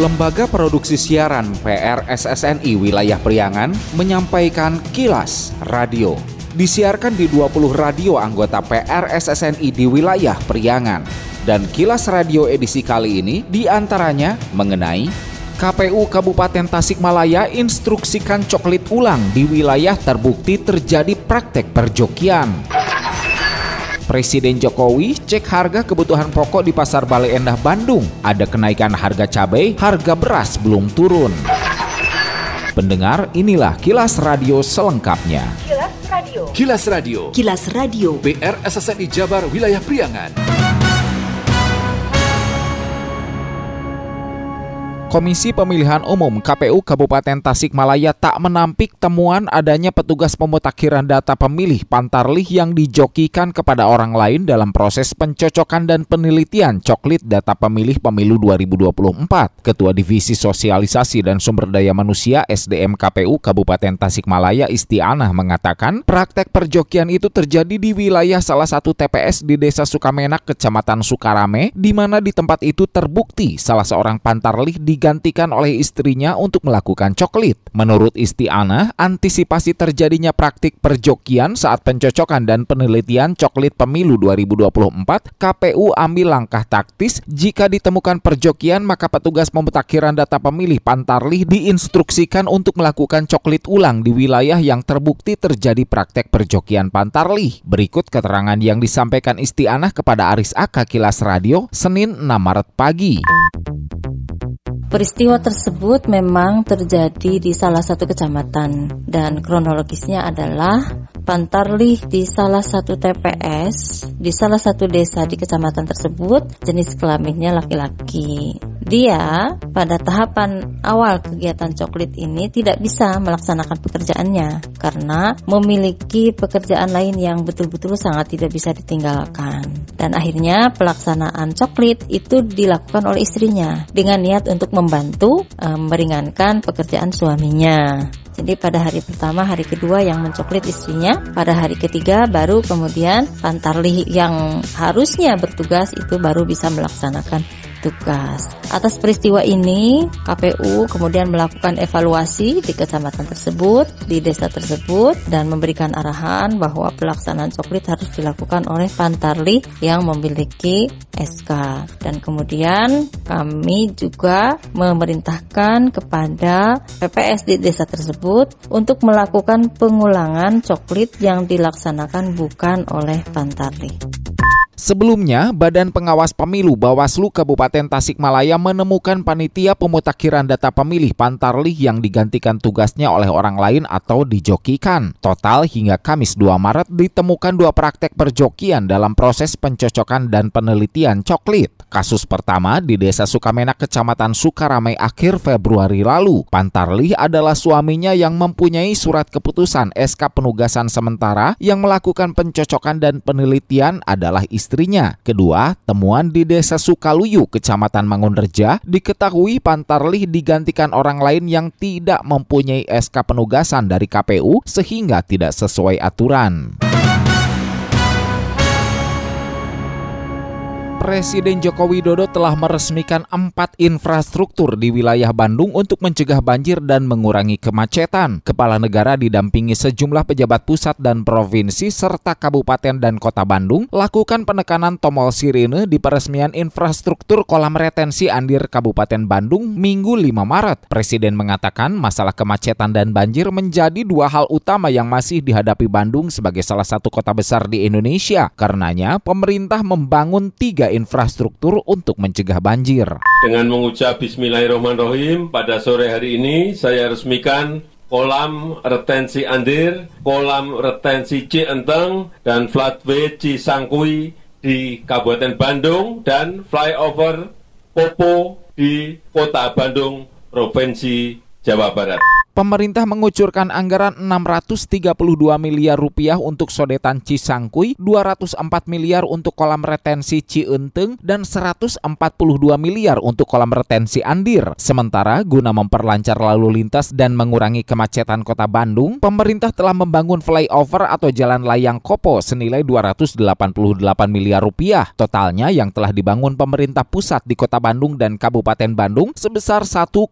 Lembaga Produksi Siaran PRSSNI Wilayah Priangan menyampaikan kilas radio. Disiarkan di 20 radio anggota PRSSNI di wilayah Priangan. Dan kilas radio edisi kali ini di antaranya mengenai KPU Kabupaten Tasikmalaya instruksikan coklit ulang di wilayah terbukti terjadi praktek perjokian. Presiden Jokowi cek harga kebutuhan pokok di Pasar Bale Endah Bandung. Ada kenaikan harga cabai, harga beras belum turun. Pendengar, inilah kilas radio selengkapnya. Kilas Radio. Kilas Radio. Kilas Radio. PR SSNI Jabar Wilayah Priangan. Komisi Pemilihan Umum KPU Kabupaten Tasikmalaya tak menampik temuan adanya petugas pemutakhiran data pemilih Pantarlih yang dijokikan kepada orang lain dalam proses pencocokan dan penelitian coklit data pemilih pemilu 2024. Ketua Divisi Sosialisasi dan Sumber Daya Manusia SDM KPU Kabupaten Tasikmalaya Istianah mengatakan praktek perjokian itu terjadi di wilayah salah satu TPS di Desa Sukamenak, Kecamatan Sukarame, di mana di tempat itu terbukti salah seorang Pantarlih di digantikan oleh istrinya untuk melakukan coklit. Menurut Istiana, antisipasi terjadinya praktik perjokian saat pencocokan dan penelitian coklit pemilu 2024, KPU ambil langkah taktis jika ditemukan perjokian maka petugas pemutakhiran data pemilih Pantarlih diinstruksikan untuk melakukan coklit ulang di wilayah yang terbukti terjadi praktek perjokian Pantarlih. Berikut keterangan yang disampaikan Istianah kepada Aris Aka Kilas Radio Senin 6 Maret pagi. Peristiwa tersebut memang terjadi di salah satu kecamatan dan kronologisnya adalah Pantarlih di salah satu TPS di salah satu desa di kecamatan tersebut jenis kelaminnya laki-laki. Dia pada tahapan awal kegiatan coklit ini tidak bisa melaksanakan pekerjaannya karena memiliki pekerjaan lain yang betul-betul sangat tidak bisa ditinggalkan. Dan akhirnya pelaksanaan coklit itu dilakukan oleh istrinya dengan niat untuk membantu um, meringankan pekerjaan suaminya. Jadi pada hari pertama, hari kedua yang mencoklit istrinya, pada hari ketiga baru kemudian Pantarlih yang harusnya bertugas itu baru bisa melaksanakan tugas. Atas peristiwa ini, KPU kemudian melakukan evaluasi di kecamatan tersebut, di desa tersebut, dan memberikan arahan bahwa pelaksanaan coklit harus dilakukan oleh Pantarli yang memiliki SK. Dan kemudian kami juga memerintahkan kepada PPS di desa tersebut untuk melakukan pengulangan coklit yang dilaksanakan bukan oleh Pantarli. Sebelumnya, Badan Pengawas Pemilu Bawaslu Kabupaten Tasikmalaya menemukan panitia pemutakhiran data pemilih Pantarlih yang digantikan tugasnya oleh orang lain atau dijokikan. Total hingga Kamis 2 Maret ditemukan dua praktek perjokian dalam proses pencocokan dan penelitian coklit. Kasus pertama di Desa Sukamenak, Kecamatan Sukaramai akhir Februari lalu. Pantarlih adalah suaminya yang mempunyai surat keputusan SK penugasan sementara yang melakukan pencocokan dan penelitian adalah istri istrinya. Kedua, temuan di Desa Sukaluyu, Kecamatan Mangunreja, diketahui Pantarlih digantikan orang lain yang tidak mempunyai SK penugasan dari KPU sehingga tidak sesuai aturan. Presiden Joko Widodo telah meresmikan empat infrastruktur di wilayah Bandung untuk mencegah banjir dan mengurangi kemacetan. Kepala negara didampingi sejumlah pejabat pusat dan provinsi serta kabupaten dan kota Bandung lakukan penekanan tombol sirine di peresmian infrastruktur kolam retensi Andir Kabupaten Bandung Minggu 5 Maret. Presiden mengatakan masalah kemacetan dan banjir menjadi dua hal utama yang masih dihadapi Bandung sebagai salah satu kota besar di Indonesia. Karenanya, pemerintah membangun tiga infrastruktur untuk mencegah banjir. Dengan mengucap Bismillahirrahmanirrahim, pada sore hari ini saya resmikan kolam retensi Andir, kolam retensi Cienteng, dan flatway Cisangkui di Kabupaten Bandung, dan flyover Popo di Kota Bandung, Provinsi Jawa Barat. Pemerintah mengucurkan anggaran 632 miliar rupiah untuk sodetan Cisangkui, 204 miliar untuk kolam retensi Cienteng, dan 142 miliar untuk kolam retensi Andir. Sementara guna memperlancar lalu lintas dan mengurangi kemacetan kota Bandung, pemerintah telah membangun flyover atau jalan layang Kopo senilai 288 miliar rupiah. Totalnya yang telah dibangun pemerintah pusat di kota Bandung dan Kabupaten Bandung sebesar 1,26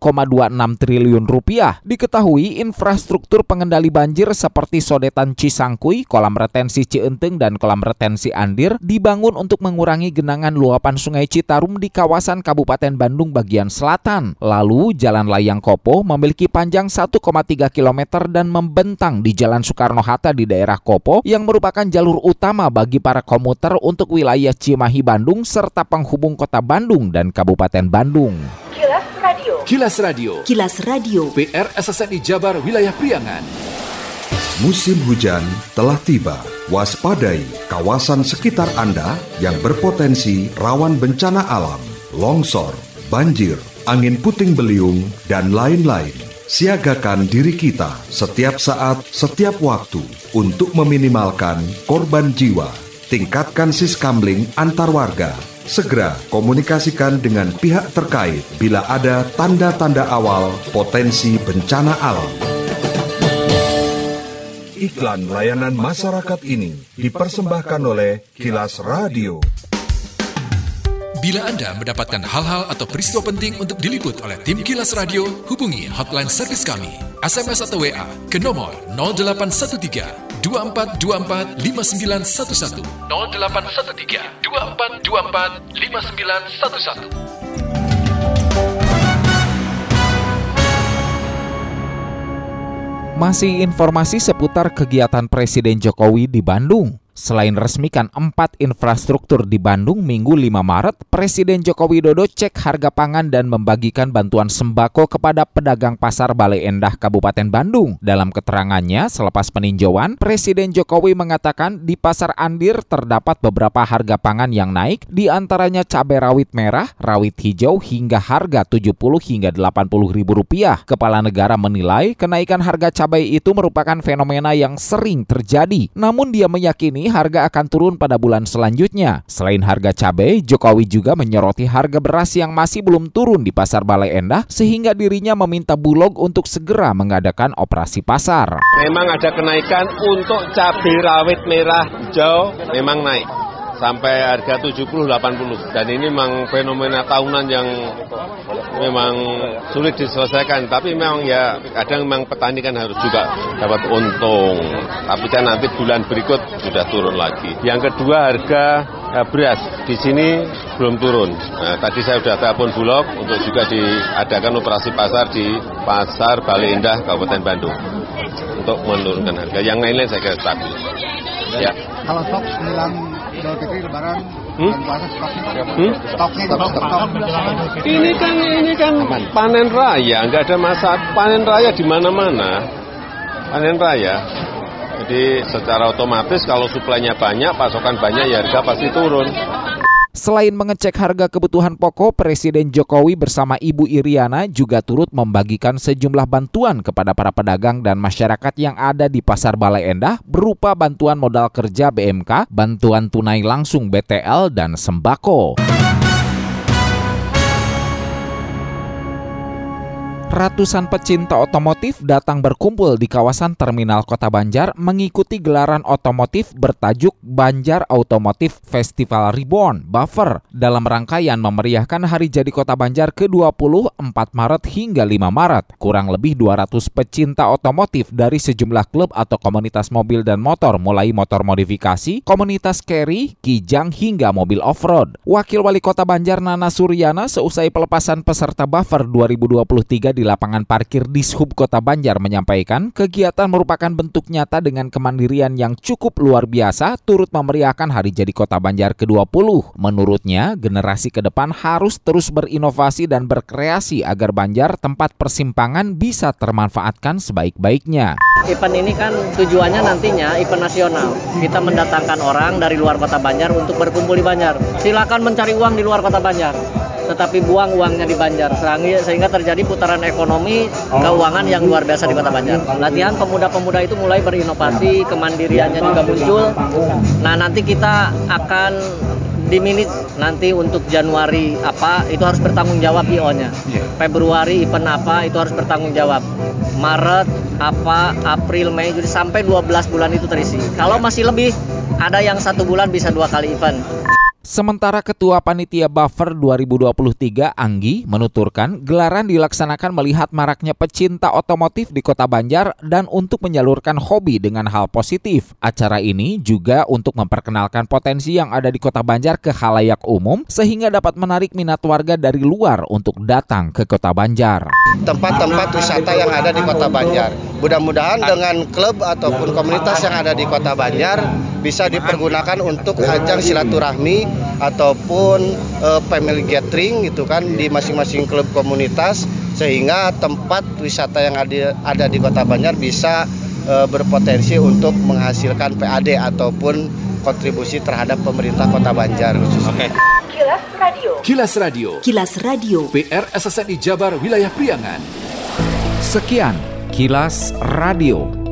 triliun rupiah. Diketahui infrastruktur pengendali banjir seperti sodetan Cisangkui, kolam retensi Cienteng, dan kolam retensi Andir dibangun untuk mengurangi genangan luapan sungai Citarum di kawasan Kabupaten Bandung bagian selatan. Lalu Jalan Layang Kopo memiliki panjang 1,3 km dan membentang di Jalan Soekarno-Hatta di daerah Kopo yang merupakan jalur utama bagi para komuter untuk wilayah Cimahi Bandung serta penghubung kota Bandung dan Kabupaten Bandung. Kilas Radio. Kilas Radio. PR SSNI Jabar Wilayah Priangan. Musim hujan telah tiba. Waspadai kawasan sekitar Anda yang berpotensi rawan bencana alam, longsor, banjir, angin puting beliung, dan lain-lain. Siagakan diri kita setiap saat, setiap waktu untuk meminimalkan korban jiwa. Tingkatkan siskamling antar warga Segera komunikasikan dengan pihak terkait bila ada tanda-tanda awal potensi bencana alam. Iklan layanan masyarakat ini dipersembahkan oleh Kilas Radio. Bila Anda mendapatkan hal-hal atau peristiwa penting untuk diliput oleh tim Kilas Radio, hubungi hotline servis kami, SMS atau WA ke nomor 0813 2424 5911 0813 2424 5911 Masih informasi seputar kegiatan Presiden Jokowi di Bandung. Selain resmikan empat infrastruktur di Bandung Minggu 5 Maret, Presiden Joko Widodo cek harga pangan dan membagikan bantuan sembako kepada pedagang pasar Balai Endah Kabupaten Bandung. Dalam keterangannya, selepas peninjauan, Presiden Jokowi mengatakan di pasar Andir terdapat beberapa harga pangan yang naik, di antaranya cabai rawit merah, rawit hijau hingga harga 70 hingga 80 ribu rupiah. Kepala negara menilai kenaikan harga cabai itu merupakan fenomena yang sering terjadi. Namun dia meyakini harga akan turun pada bulan selanjutnya. Selain harga cabai, Jokowi juga menyoroti harga beras yang masih belum turun di pasar Balai Endah sehingga dirinya meminta Bulog untuk segera mengadakan operasi pasar. Memang ada kenaikan untuk cabai rawit merah hijau memang naik sampai harga 70-80 dan ini memang fenomena tahunan yang memang sulit diselesaikan. Tapi memang ya kadang memang petani kan harus juga dapat untung. Tapi kan nanti bulan berikut sudah turun lagi. Yang kedua harga eh, beras. Di sini belum turun. Nah, tadi saya sudah telepon Bulog untuk juga diadakan operasi pasar di pasar Bali Indah Kabupaten Bandung. Untuk menurunkan harga. Yang lain-lain saya kira stabil. Ya. kalau stok menjelang Idul Fitri Lebaran Hmm? Hmm? Ini kan ini kan panen raya, nggak ada masa panen raya di mana-mana. Panen raya. Jadi secara otomatis kalau suplainya banyak, pasokan banyak, ya harga pasti turun. Selain mengecek harga kebutuhan pokok, Presiden Jokowi bersama Ibu Iriana juga turut membagikan sejumlah bantuan kepada para pedagang dan masyarakat yang ada di Pasar Balai Endah berupa bantuan modal kerja BMK, bantuan tunai langsung BTL, dan sembako. Ratusan pecinta otomotif datang berkumpul di kawasan Terminal Kota Banjar mengikuti gelaran otomotif bertajuk Banjar Automotive Festival Reborn Buffer dalam rangkaian memeriahkan hari jadi Kota Banjar ke-20 4 Maret hingga 5 Maret. Kurang lebih 200 pecinta otomotif dari sejumlah klub atau komunitas mobil dan motor mulai motor modifikasi, komunitas carry, kijang hingga mobil off-road. Wakil Wali Kota Banjar Nana Suryana seusai pelepasan peserta Buffer 2023 di lapangan parkir di Sub Kota Banjar menyampaikan kegiatan merupakan bentuk nyata dengan kemandirian yang cukup luar biasa turut memeriahkan hari jadi Kota Banjar ke-20. Menurutnya, generasi ke depan harus terus berinovasi dan berkreasi agar Banjar tempat persimpangan bisa termanfaatkan sebaik-baiknya. Event ini kan tujuannya nantinya event nasional. Kita mendatangkan orang dari luar kota Banjar untuk berkumpul di Banjar. Silakan mencari uang di luar kota Banjar tetapi buang uangnya di Banjar sehingga terjadi putaran ekonomi keuangan yang luar biasa di Kota Banjar. Latihan pemuda-pemuda itu mulai berinovasi, kemandiriannya juga muncul. Nah, nanti kita akan di minit nanti untuk Januari apa itu harus bertanggung jawab IO-nya. Februari event apa itu harus bertanggung jawab. Maret apa April Mei Juni sampai 12 bulan itu terisi. Kalau masih lebih ada yang satu bulan bisa dua kali event. Sementara Ketua Panitia Buffer 2023 Anggi menuturkan gelaran dilaksanakan melihat maraknya pecinta otomotif di Kota Banjar dan untuk menyalurkan hobi dengan hal positif. Acara ini juga untuk memperkenalkan potensi yang ada di Kota Banjar ke halayak umum sehingga dapat menarik minat warga dari luar untuk datang ke Kota Banjar. Tempat-tempat wisata yang ada di Kota Banjar. Mudah-mudahan dengan klub ataupun komunitas yang ada di Kota Banjar bisa dipergunakan untuk ajang silaturahmi ataupun uh, family gathering gitu kan di masing-masing klub komunitas sehingga tempat wisata yang ada, ada di Kota Banjar bisa uh, berpotensi untuk menghasilkan PAD ataupun kontribusi terhadap pemerintah Kota Banjar Oke. Okay. Kilas Radio. Kilas Radio. Kilas Radio. PR SSNI Jabar Wilayah Priangan. Sekian Kilas Radio.